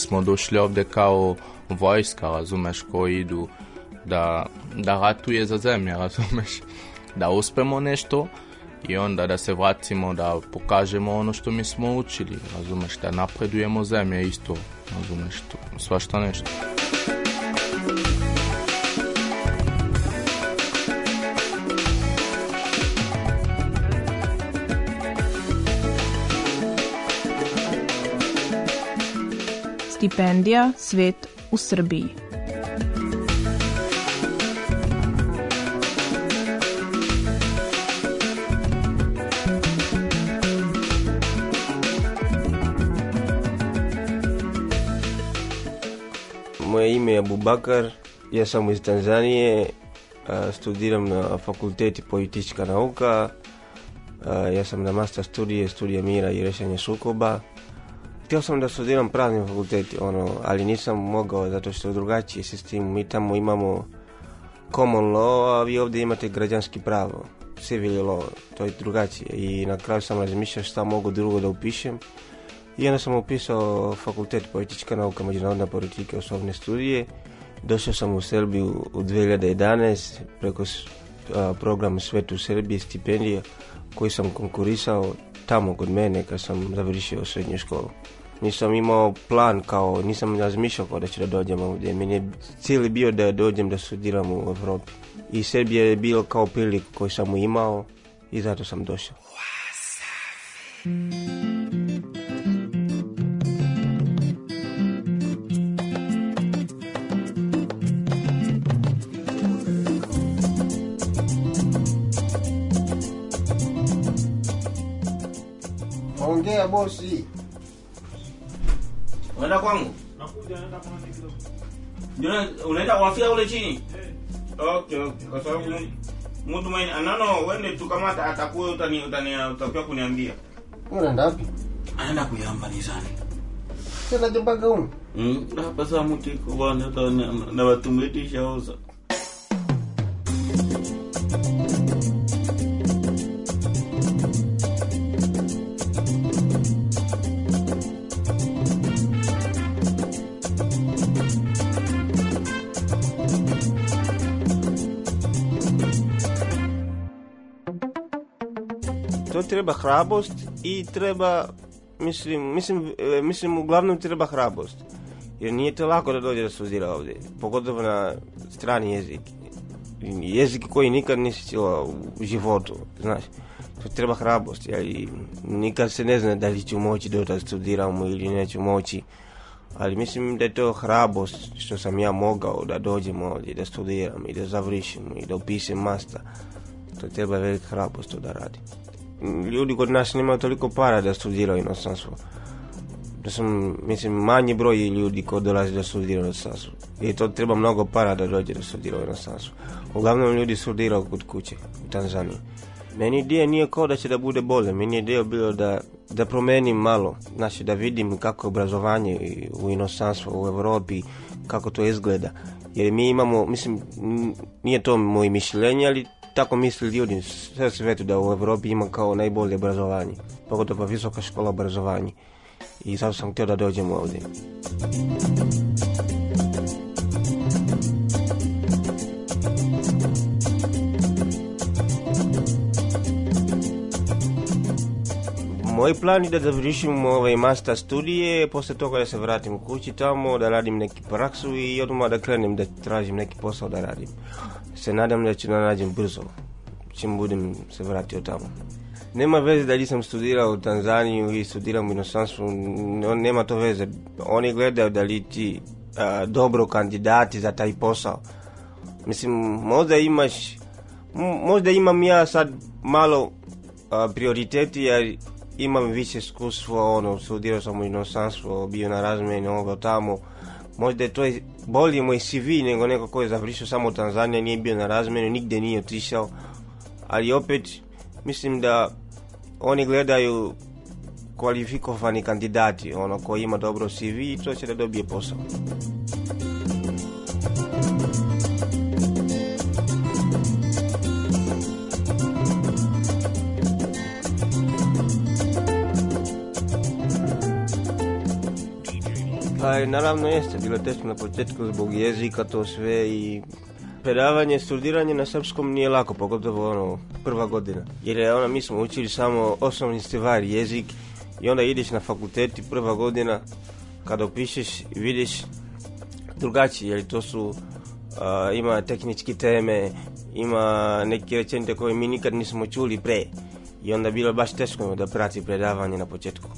smo došli ovdje kao vojska, razumeš, koji idu da, da ratuje za zemlje, razumeš, da uspemo nešto i onda da se vratimo, da pokažemo ono što mi smo učili, razumeš, da napredujemo zemlje isto, razumeš, svašta nešto. štipendija Svet v Srbiji. Moje ime je Bubakar, jaz sem iz Tanzanije, študiram na fakulteti politička nauka, jaz sem na master studije, studije mira in rešenja sukoba. htio sam da studiram pravni fakultet, ono, ali nisam mogao zato što je drugačiji tim. Mi tamo imamo common law, a vi ovdje imate građanski pravo, civil law, to je drugačije. I na kraju sam razmišljao šta mogu drugo da upišem. I onda sam upisao fakultet politička nauka, međunarodna politika, osobne studije. Došao sam u Srbiju u 2011 preko program svetu u stipendija koji sam konkurisao tamo kod mene kad sam završio srednju školu nisam imao plan kao, nisam razmišljao kao da ću da dođem ovdje. Meni je cilj bio da dođem da sudiram u Europi. I sebi je bilo kao priliku koju sam imao i zato sam došao. Onda je bosi. Unaenda kwangu? Nakuja naenda kwangu kidogo. Ndio unaenda wafia ule chini? Eh. Okay, kwa sababu mtu mwenye anano ah, wende tu kama atakuwa utani utani utakuwa kuniambia. Unaenda wapi? Anaenda kuyamba ni sana Sasa jumba gauni. Mm, hapa saa mtu iko bwana na watumlitisha oza. to treba hrabost i treba, mislim, mislim, e, mislim uglavnom treba hrabost. Jer nije to lako da dođe da studira ovdje, pogotovo na strani jezik. Jezik koji nikad nisi cijela u životu, znaš. To treba hrabost, ja i nikad se ne zna da li ću moći da studiramo ili neću moći. Ali mislim da je to hrabost što sam ja mogao da dođem ovdje, da studiram i da završim i da upisem masta. To treba velika hrabost to da radim ljudi kod nas nemaju toliko para da studiraju inostranstvo. Da sam, mislim, manji broj ljudi koji dolazi da studiraju u inostranstvo. I to treba mnogo para da dođe da studiraju u inostranstvo. Uglavnom ljudi studiraju kod kuće u Tanzaniji. Meni ideja nije kao da će da bude bolje, meni je ideja bilo da, da promenim malo, znači da vidim kako je obrazovanje u inostranstvu, u Europi, kako to izgleda. Jer mi imamo, mislim, nije to moje mišljenje, ali tako misli ljudi sve svetu da u Europi ima kao najbolje obrazovanje, pogotovo pa visoka škola obrazovanje. I zato sam htio da dođem ovdje. Moj plan je da završim ovaj master studije, poslije toga da se vratim kući tamo, da radim neki praksu i odmah da krenem da tražim neki posao da radim se nadam da ću nađem brzo, čim budem se vratio tamo. Nema veze da li sam studirao u Tanzaniju i studiram u inostranstvu, nema to veze. Oni gledaju da li ti dobro kandidati za taj posao. Mislim, možda imaš, možda imam ja sad malo a, prioriteti jer imam više iskustva. ono, studirao sam u inostranstvu, bio na razmjeni ovoga tamo možda to bolji moj CV nego neko ko je završio samo u nije bio na razmenu, nigdje nije otišao. Ali opet, mislim da oni gledaju kvalifikovani kandidati, ono koji ima dobro CV i to će da dobije posao. naravno jeste, bilo je teško na početku zbog jezika to sve i predavanje, studiranje na srpskom nije lako, pogotovo ono, prva godina. Jer je, ona mi smo učili samo osnovni stvar, jezik, i onda ideš na fakulteti prva godina, kada opišeš, vidiš drugačije, jer to su, ima tehnički teme, ima neke rečenite koje mi nikad nismo čuli pre. I onda bilo baš teško da prati predavanje na početku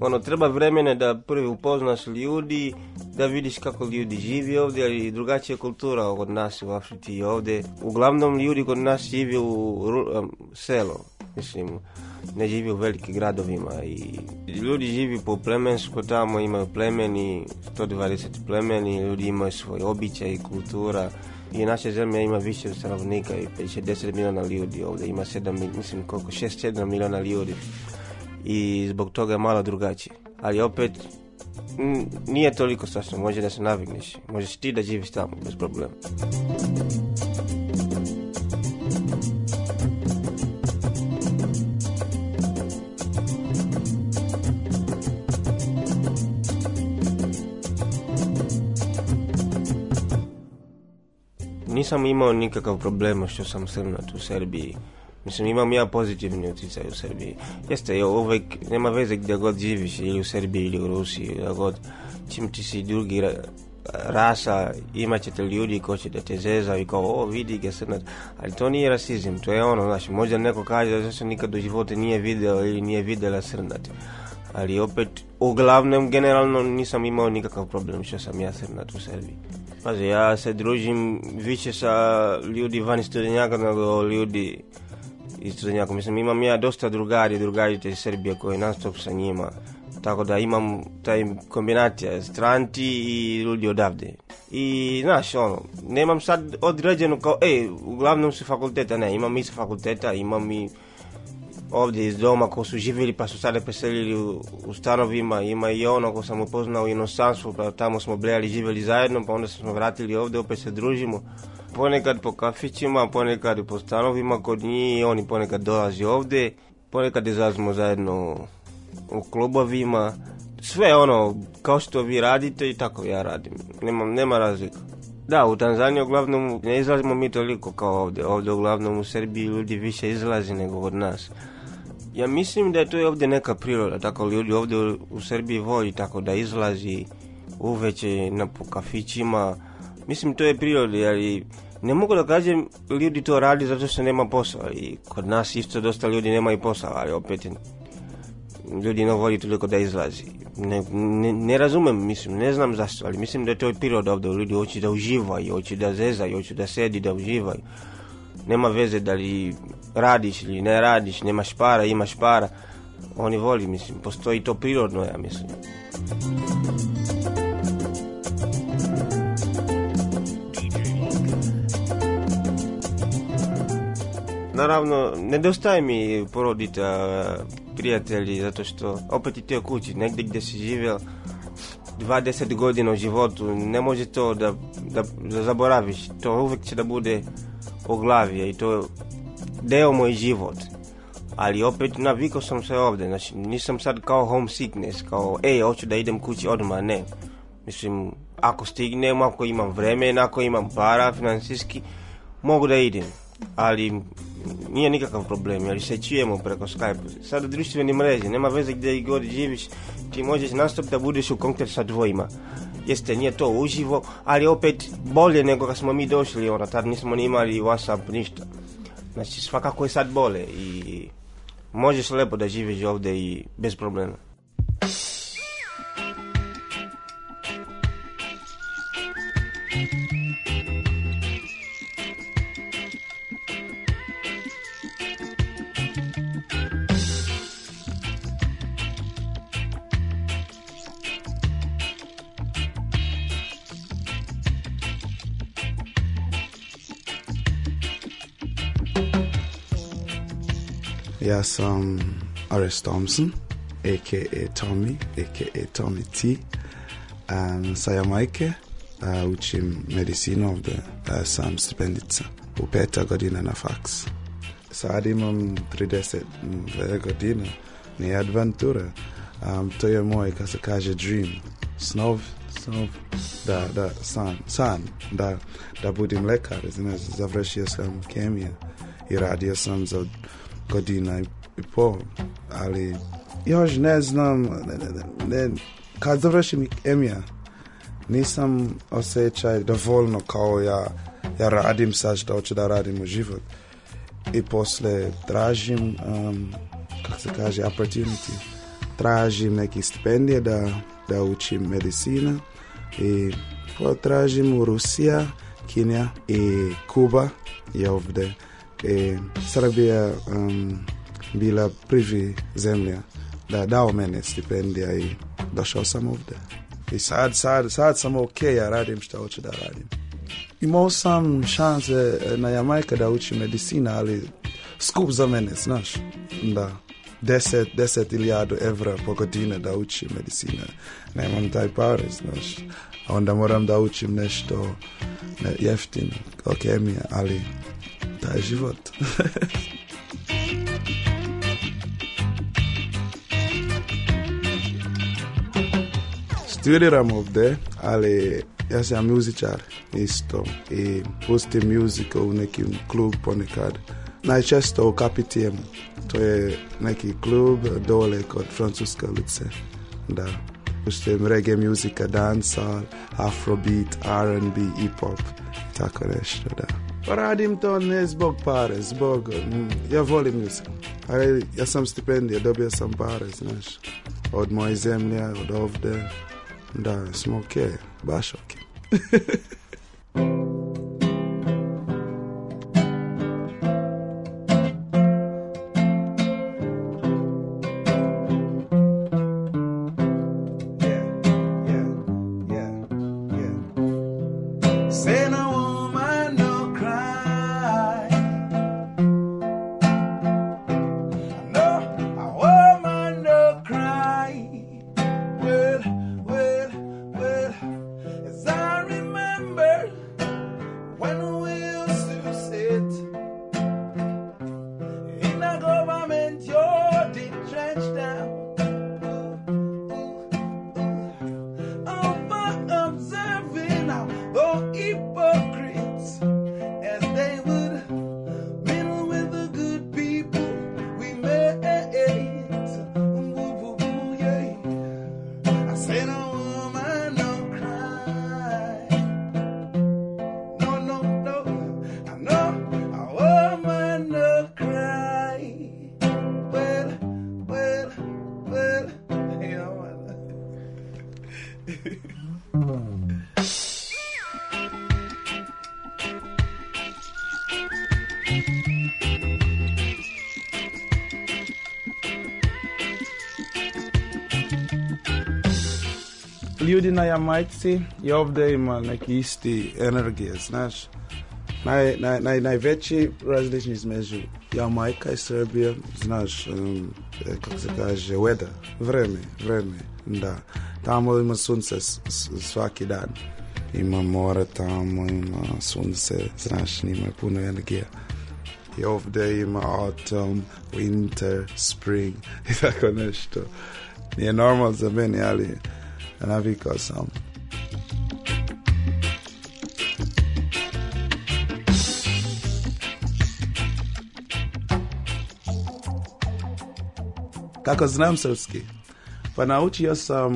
ono, treba vremena da prvi upoznaš ljudi, da vidiš kako ljudi živi ovdje, ali drugačija kultura od nas u Afriti i ovdje. Uglavnom ljudi kod nas živi u selo, mislim, ne živi u velikim gradovima i ljudi živi po plemensko, tamo imaju plemeni, 120 plemeni, ljudi imaju svoj običaj i kultura i naša zemlja ima više stanovnika i 50 miliona ljudi ovdje, ima 7, mislim koliko, 6-7 miliona ljudi i zbog toga je malo drugačije. Ali opet, nije toliko strašno, može da se navigneš, možeš ti da živiš tamo bez problema. Nisam imao nikakav problem što sam srnut u Srbiji. Mislim, imam ja pozitivni utjecaj u Srbiji. Jeste, je uvek, nema veze gdje god živiš, ili u Srbiji, ili u Rusiji, gdje god, čim ti si drugi rasa, imat ćete ljudi ko će da te zezaju i kao, o, vidi ga srnat. ali to nije rasizam, to je ono, znači, možda neko kaže da se nikad u životu nije video ili nije videla srnat. Ali opet, uglavnom, generalno nisam imao nikakav problem što sam ja srnat u Srbiji. Pazi, ja se družim više sa ljudi vani studenjaka nego ljudi i Mislim, imam ja dosta drugari i drugarite iz Srbije koji nastup sa njima. Tako da imam taj kombinacija stranti i ljudi odavde. I znaš, ono, nemam sad određeno kao, ej, uglavnom su fakulteta, ne, imam i sa fakulteta, imam i ovdje iz doma koji su živjeli pa su sada preselili u, u stanovima, ima i ono ko sam upoznao u inostranstvu, pa tamo smo brejali, živjeli zajedno, pa onda smo vratili ovdje, opet se družimo ponekad po kafićima, ponekad po stanovima kod njih, oni ponekad dolazi ovdje, ponekad izlazimo zajedno u klubovima, sve ono, kao što vi radite i tako ja radim, nema, nema razlika. Da, u Tanzaniji uglavnom ne izlazimo mi toliko kao ovdje, ovdje uglavnom u Srbiji ljudi više izlazi nego od nas. Ja mislim da je to ovdje neka priroda, tako ljudi ovdje u Srbiji voli tako da izlazi uveće, na kafićima. Mislim to je priroda, ali ne mogu da kažem ljudi to radi zato što nema posla i kod nas isto dosta ljudi nemaju posla, ali opet ljudi ne voli toliko da izlazi. Ne, ne, razumem, mislim, ne znam zašto, ali mislim da je to priroda ovdje, ljudi hoće da uživaju, hoće da zezaju, hoće da sedi, da uživaju. Nema veze da li radiš ili ne radiš, nemaš para, imaš para. Oni voli, mislim, postoji to prirodno, ja mislim. Naravno, nedostaje mi poroditi e, prijatelji, zato što opet i te kući, negdje gdje si živio 20 godina u životu, ne može to da, da, zaboraviš, to uvijek će da bude u glavi i to je deo moj život. Ali opet navikao sam se ovdje, znači nisam sad kao homesickness, kao ej, hoću da idem kući odmah, ne. Mislim, ako stignem, ako imam vremena, ako imam para financijski, mogu da idem. Ali nije nikakav problem jer se čujemo preko Skype. Sad u društveni mreži, nema veze gdje i god živiš, ti možeš nastup da budeš u kontakt sa dvojima. Jeste, nije to uživo, ali opet bolje nego kad smo mi došli, ona, tad nismo ni imali WhatsApp, ništa. Znači svakako je sad bolje i možeš lepo da živiš ovdje i bez problema. Some um, R.S. Thompson, aka Tommy, aka Tommy T, and Sayamaike uh, is medicine of the uh, Sam Stipendica, Upeta Godina na Fax. Saadi mam tridese mvele mm, Godina, Ne adventura, um, to je moj, dream, snov, snov, da, da, san, san, da, da budem lekar, znaš, završio sam kemiju i radio sam of. godina i pol, ali još ne znam, ne, ne, ne, kad završim emija, nisam osjećaj dovoljno kao ja, ja radim sa što hoću da radim u život. I posle tražim, um, kako se kaže, opportunity. Tražim neki stipendije da, da učim medicina i potražim u Rusija, Kenija i Kuba je ovdje e, Srbija um, bila prvi zemlja da dao mene stipendija i došao sam ovde. I sad, sad, sad sam ok, ja radim što hoću da radim. Imao sam šanse e, na Jamajka da učim medicina, ali skup za mene, znaš. Da. 10, deset ilijadu evra po godine da učim medicina. Nemam taj pare, znaš. Onda moram da učim nešto jeftin okemija o ali taj život. Studiram ovdje ali ja sam muzičar isto i pustim muziku u nekim klub ponekad. Najčesto u Kapitijem, to je neki klub dole kod Francuske lice Da, pustim reggae muzika, dansa, afrobeat, R&B, hip-hop, tako nešto, da. Pa radim to ne zbog pare, zbog... Mm, ja volim muziku. Ali ja sam stipendija, dobio sam pare, znaš. Od moje zemlje, od ovde. Da, smo okej, okay. baš okej. Serão ljudi na Jamajci i ovdje ima neki isti energije, znaš. Naj, naj, naj, najveći različni između Jamajka i Srbije, znaš, um, kako se kaže, weather, vreme, vreme, da. Tamo ima sunce svaki dan. Ima mora tamo, ima sunce, znaš, ima puno energije. I ovdje ima autumn, winter, spring i tako nešto. Nije normalno za meni, ali navikao sam. Kako znam srpski? Pa naučio sam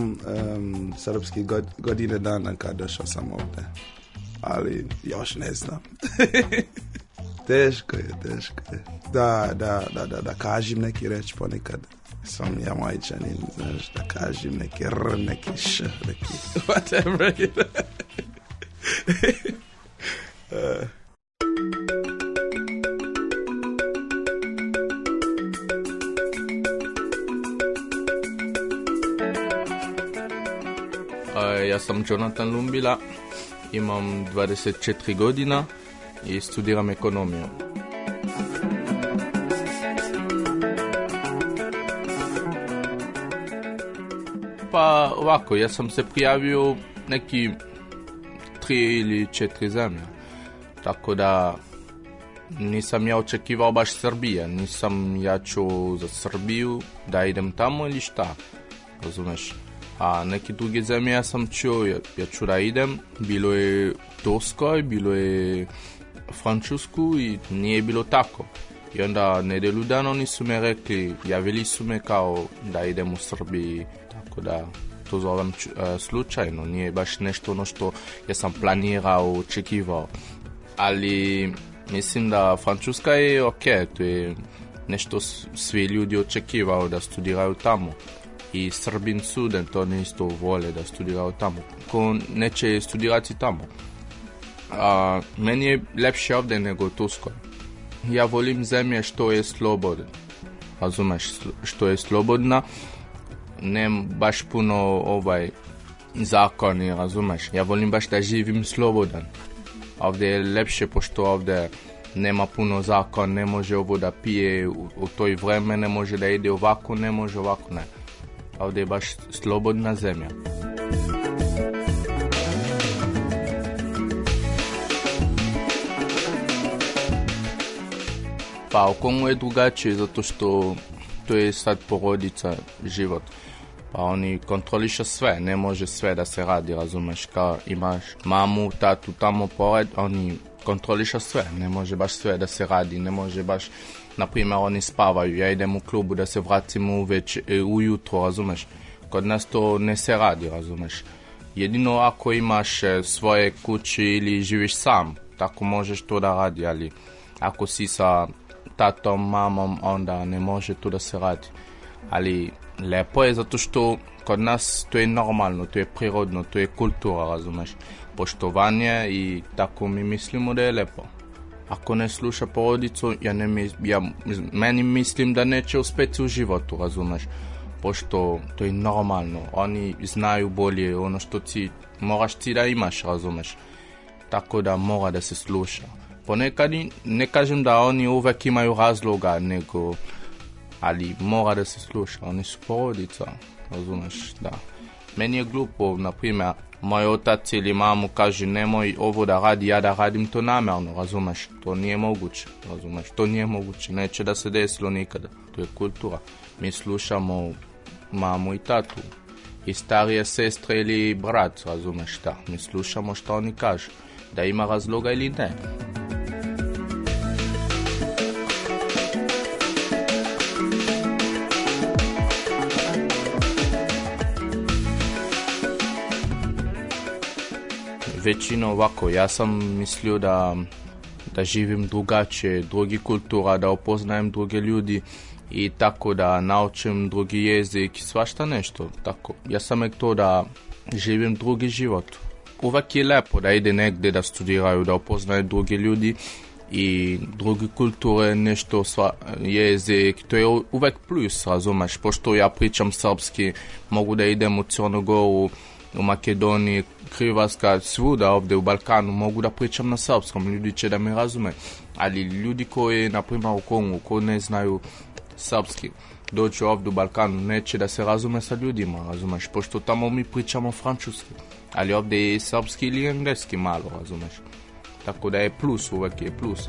um, srpski godine dana kad došao sam ovdje. Ali još ne znam. teško je, teško je. Da, da, da, da, da kažem neki reč ponekad. some Yamaicha Nakaji uh, Nekir whatever uh. ja sam Jonathan Lumbila, imam 24 godina i studiram economics. pa ovako, ja sam se prijavio neki tri ili četiri zemlje. Tako da nisam ja očekivao baš Srbije, nisam ja čuo za Srbiju da idem tamo ili šta, razumeš? A neki druge zemlje ja sam čuo, ja, ću da idem, bilo je Torskoj, bilo je Francusku i nije bilo tako. I onda nedelju dan oni su me rekli, javili su me kao da idem u Srbiji tako da to zovem e, slučajno, nije baš nešto ono što ja sam planirao, očekivao. Ali mislim da Francuska je ok, to je nešto svi ljudi očekivao da studiraju tamo. I Srbin suden to ne isto vole da studiraju tamo. Ko neće studirati tamo. A, meni je lepše ovdje nego Tuskoj. Ja volim zemlje što je slobodna. Razumeš, što je slobodna nema baš puno ovaj zakon razumeš. Ja volim baš da živim slobodan. Ovdje je lepše pošto ovdje nema puno zakon, ne može ovo da pije u, u toj vreme, ne može da ide ovako, ne može ovako, ne. Ovdje je baš slobodna zemlja. Pa u komu je drugačije zato što to je sad porodica, život pa oni kontroliša sve, ne može sve da se radi, razumeš, kao imaš mamu, tatu tamo pored, oni kontroliša sve, ne može baš sve da se radi, ne može baš, na primjer, oni spavaju, ja idem u klubu da se vracim uveć, e, ujutro, razumeš, kod nas to ne se radi, razumeš, jedino ako imaš e, svoje kući ili živiš sam, tako možeš to da radi, ali ako si sa tatom, mamom, onda ne može to da se radi, ali Lepo je zato što kod nas to je normalno, to je prirodno, to je kultura, razumeš? Poštovanje i tako mi mislimo da je lepo. Ako ne sluša porodicu, ja, ne meni mislim da neće uspjeti u životu, razumeš? Pošto to je normalno, oni znaju bolje ono što ti moraš ti da imaš, razumeš? Tako da mora da se sluša. Ponekad ne kažem da oni uvek imaju razloga, nego ali mora da se sluša, oni su porodica, razumeš, da. Meni je glupo, na primjer, moj otac ili mamu kaže nemoj ovo da radi, ja da radim to namjerno, razumeš, to nije moguće, razumeš, to nije moguće, neće da se desilo nikada, to je kultura. Mi slušamo mamu i tatu, i starije sestre ili brat, razumeš šta, mi slušamo što oni kažu, da ima razloga ili ne. većina ovako, ja sam mislio da, da živim drugačije, drugi kultura, da upoznajem druge ljudi i tako da naučim drugi jezik, svašta nešto. Tako. Ja sam to da živim drugi život. Uvijek je lepo da ide negdje da studiraju, da upoznaju druge ljudi i druge kulture, nešto sva, jezik, to je uvijek plus, razumeš, pošto ja pričam srpski, mogu da idem u Crnogoru u Makedoniji, Hrvatska, svuda ovdje u Balkanu mogu da pričam na srpskom, ljudi će da me razume. Ali ljudi koji, na primjer u Kongu, koji ne znaju srpski, doću ovdje u Balkanu, neće da se razume sa ljudima, razumeš, pošto tamo mi pričamo francuski. Ali ovdje je srpski ili engleski malo, razumeš. Tako da je plus, uvek je plus.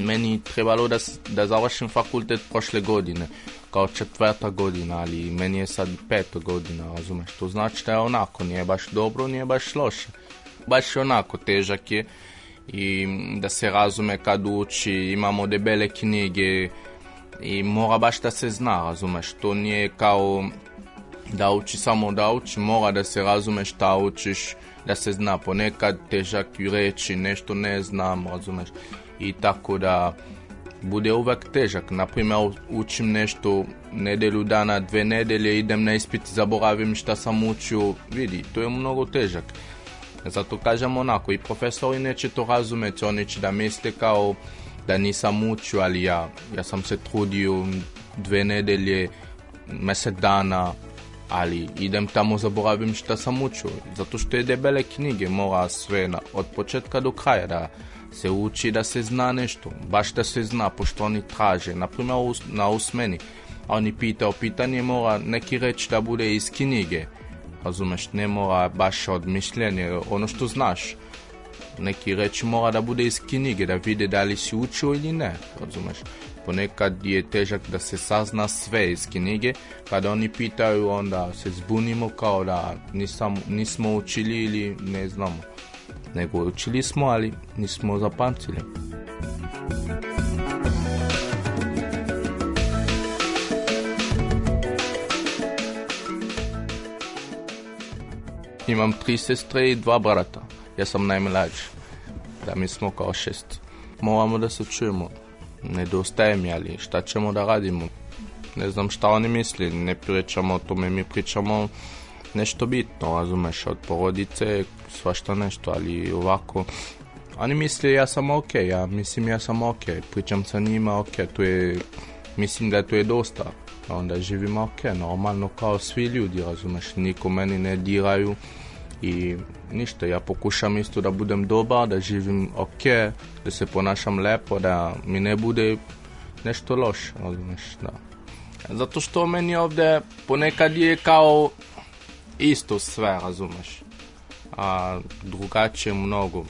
meni trebalo da, da završim fakultet prošle godine, kao četvrta godina, ali meni je sad peta godina, razumeš? To znači da je onako, nije baš dobro, nije baš loše. Baš onako težak je i da se razume kad uči, imamo debele knjige i mora baš da se zna, razumeš? To nije kao da uči samo da uči, mora da se razume šta učiš, da se zna ponekad težak i reći, nešto ne znam, razumeš? i tako da bude uvek težak. Naprimjer, učim nešto nedelju dana, dve nedelje, idem na ispit, zaboravim šta sam učio. Vidi, to je mnogo težak. Zato kažem onako, i profesori neće to razumeti oni će da misle kao da nisam učio, ali ja, ja sam se trudio dve nedelje, mjesec dana, ali idem tamo, zaboravim šta sam učio. Zato što je debele knjige, mora sve na, od početka do kraja da se uči da se zna nešto, baš da se zna, pošto oni traže. Naprimjer na usmeni a oni pitao pitanje, mora neki reći da bude iz knjige. Razumeš, ne mora baš odmišljenje, ono što znaš. Neki reći mora da bude iz knjige, da vide da li si učio ili ne, razumeš. Ponekad je težak da se sazna sve iz knjige, kada oni pitaju onda se zbunimo kao da nisam, nismo učili ili ne znamo. nego učili smo, ali nismo zapamtili. Imam tri sestre in dva brata, jaz sem najmlajši, tam smo kot šest. Moramo, da se čujemo, ne dostajemo ali šta čemo, da radimo. Ne znam, šta oni mislijo, ne pričamo o tome, mi pričamo o tome. nešto bitno, razumeš, od porodice, svašta nešto, ali ovako, oni misle ja sam ok, ja mislim ja sam ok, pričam sa njima ok, tu je, mislim da tu je dosta, onda živim ok, normalno kao svi ljudi, razumeš, niko meni ne diraju i ništa, ja pokušam isto da budem dobar, da živim ok, da se ponašam lepo, da mi ne bude nešto loš, razumeš, da. Zato što meni ovdje ponekad je kao isto sve, razumeš. A, drugačije mnogo.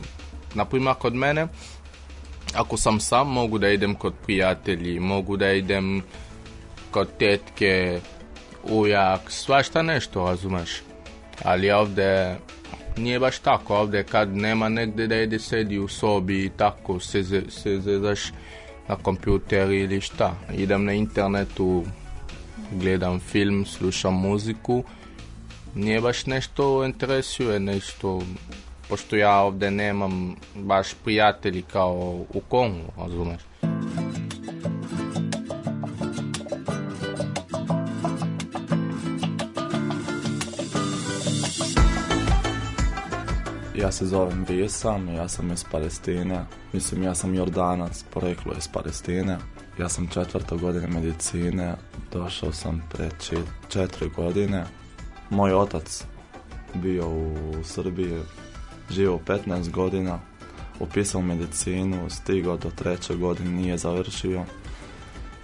Naprimjer, kod mene, ako sam sam, mogu da idem kod prijatelji, mogu da idem kod tetke, ujak, svašta nešto, razumeš. Ali ovdje nije baš tako, ovdje kad nema negdje da ide sedi u sobi i tako se, se zezaš na kompjuter ili šta. Idem na internetu, gledam film, slušam muziku, nije baš nešto interesuje, nešto, pošto ja ovdje nemam baš prijatelji kao u Kongu, razumeš? Ja se zovem Visam, ja sam iz Palestine, mislim ja sam Jordanac, poreklo iz Palestine. Ja sam četvrta godine medicine, došao sam pre četiri godine, moj otac bio u Srbiji, živo 15 godina, upisao medicinu, stigao do treće godine, nije završio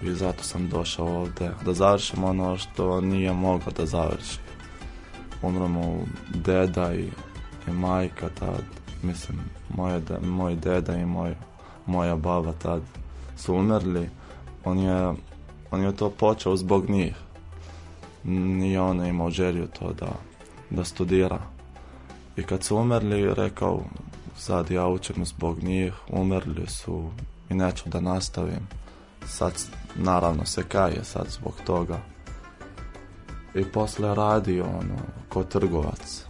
i zato sam došao ovdje da završim ono što nije mogao da završi. Umro mu deda i, majka tad, mislim, moje, moj deda i moj, moja baba tad su umrli. On je, on je to počeo zbog njih ni on imao želju to da, da studira. I kad su umrli, rekao, sad ja učim zbog njih, umrli su i neću da nastavim. Sad naravno se kaje sad zbog toga. I posle radio ono, ko trgovac.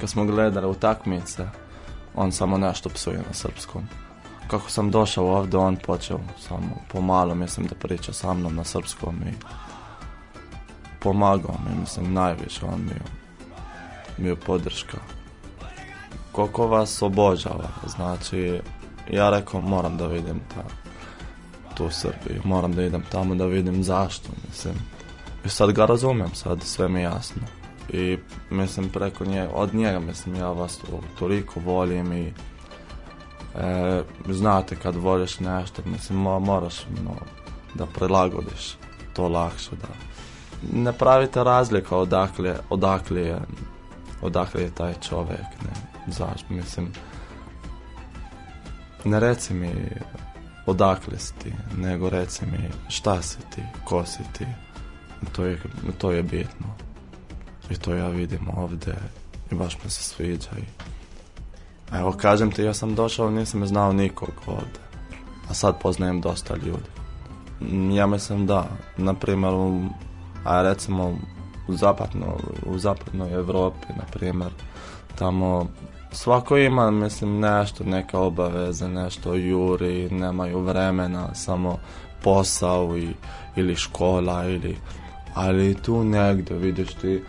Kad smo gledali utakmice, on samo nešto psuje na srpskom. Kako sam došao ovdje, on počeo samo pomalo, mislim da priča sa mnom na srpskom i pomagao mi, mislim, najviše on mi je, mi je podrška. Koliko vas obožava, znači, ja rekao moram da vidim tu Srbiju, moram da idem tamo da vidim zašto, mislim. I sad ga razumijem, sad sve mi jasno. I mislim preko nje, od njega mislim ja vas toliko volim i e, znate kad voliš nešto, mislim moraš no, da prilagodiš to lakše, da ne pravite razlika odakle, odakle, je, odakle taj čovjek. Ne? Mislim, ne reci mi odakle si ti, nego reci mi šta si ti, ko si ti. To je, bitno. I to ja vidim ovdje i baš mi se sviđa. I... Evo, kažem ti, ja sam došao, nisam znao nikog ovdje. A sad poznajem dosta ljudi. Ja mislim da, na primjer, a recimo u, zapadno, u zapadnoj Europi, na primjer, tamo svako ima, mislim, nešto, neke obaveze, nešto juri, nemaju vremena, samo posao ili škola, ili, ali tu negdje, vidiš ti,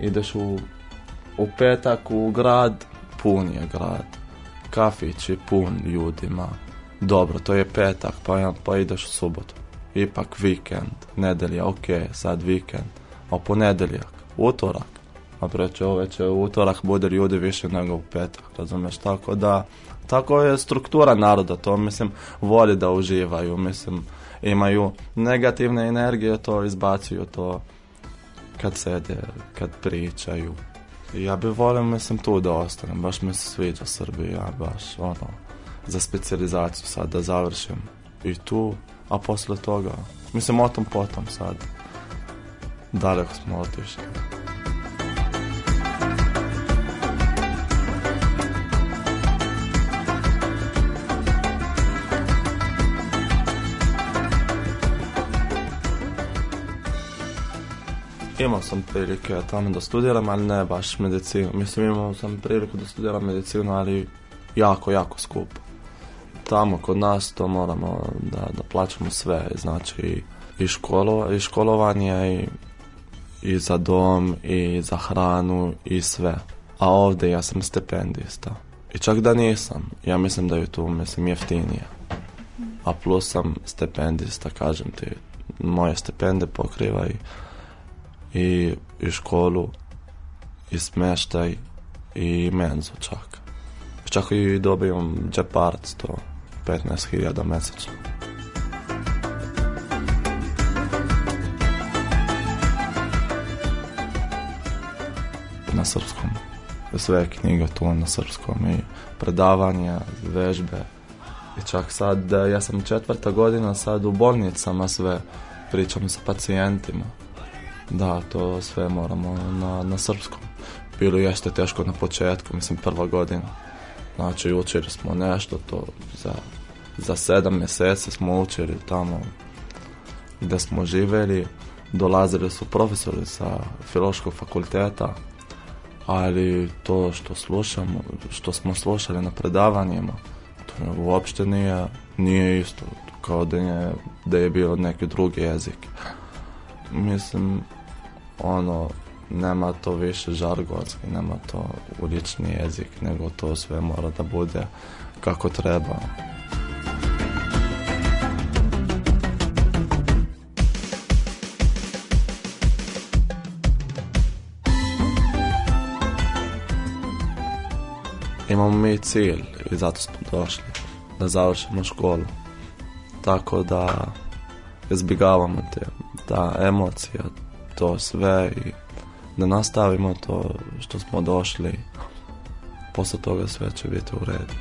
ideš u, petak u grad, pun je grad, kafići je pun ljudima, dobro, to je petak, pa, pa ideš u subotu ipak vikend, nedelja, ok, sad vikend, a ponedjeljak, utorak, a preće u utorak bude ljudi više nego u petak, razumiješ, tako da, tako je struktura naroda, to mislim, voli da uživaju, mislim, imaju negativne energije, to izbacuju, to kad sede, kad pričaju. Ja bi volio, mislim, tu da ostanem, baš mi se sviđa Srbija, baš, ono, za specializaciju sad da završim i tu a posle toga, mislim o tom potom sad, daleko smo otišli. Imao sam prilike ja, tamo da studiram, ali ne baš medicinu. Mislim, imao sam priliku da studiram medicinu, ali jako, jako skupo. tamo kod nas to moramo da, da plaćamo sve, znači i, i školovanje i, i za dom i za hranu i sve. A ovdje ja sam stipendista. I čak da nisam, ja mislim da je tu mislim jeftinije. A plus sam stipendista, kažem ti. Moje stipende pokriva i, i, školu, i smeštaj, i menzu čak. Čak i dobijem džeparac to. 15.000 mjesečno. Na srpskom. Sve knjige tu na srpskom i predavanja, vežbe. I čak sad, e, ja sam četvrta godina sad u bolnicama sve pričam sa pacijentima. Da, to sve moramo na, na srpskom. Bilo jeste teško na početku, mislim prva godina. Znači, učili smo nešto to za, za sedam mjeseci smo učili tamo gdje smo živjeli. Dolazili su profesori sa filoškog fakulteta, ali to što slušamo, što smo slušali na predavanjima, to uopšte nije, nije isto, kao da je, da je bio neki drugi jezik. Mislim, ono, nema to više žargonski, nema to ulični jezik, nego to sve mora da bude kako treba. Imamo mi cilj i zato smo došli da završimo školu. Tako da izbjegavamo te, da emocija, to sve i da nastavimo to što smo došli. Posle toga sve će biti u redu.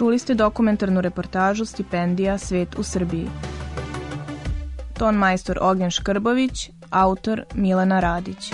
Čuli ste dokumentarnu reportažu Stipendija Svet u Srbiji. Ton majstor Ognjen Škrbović, autor Milana Radić.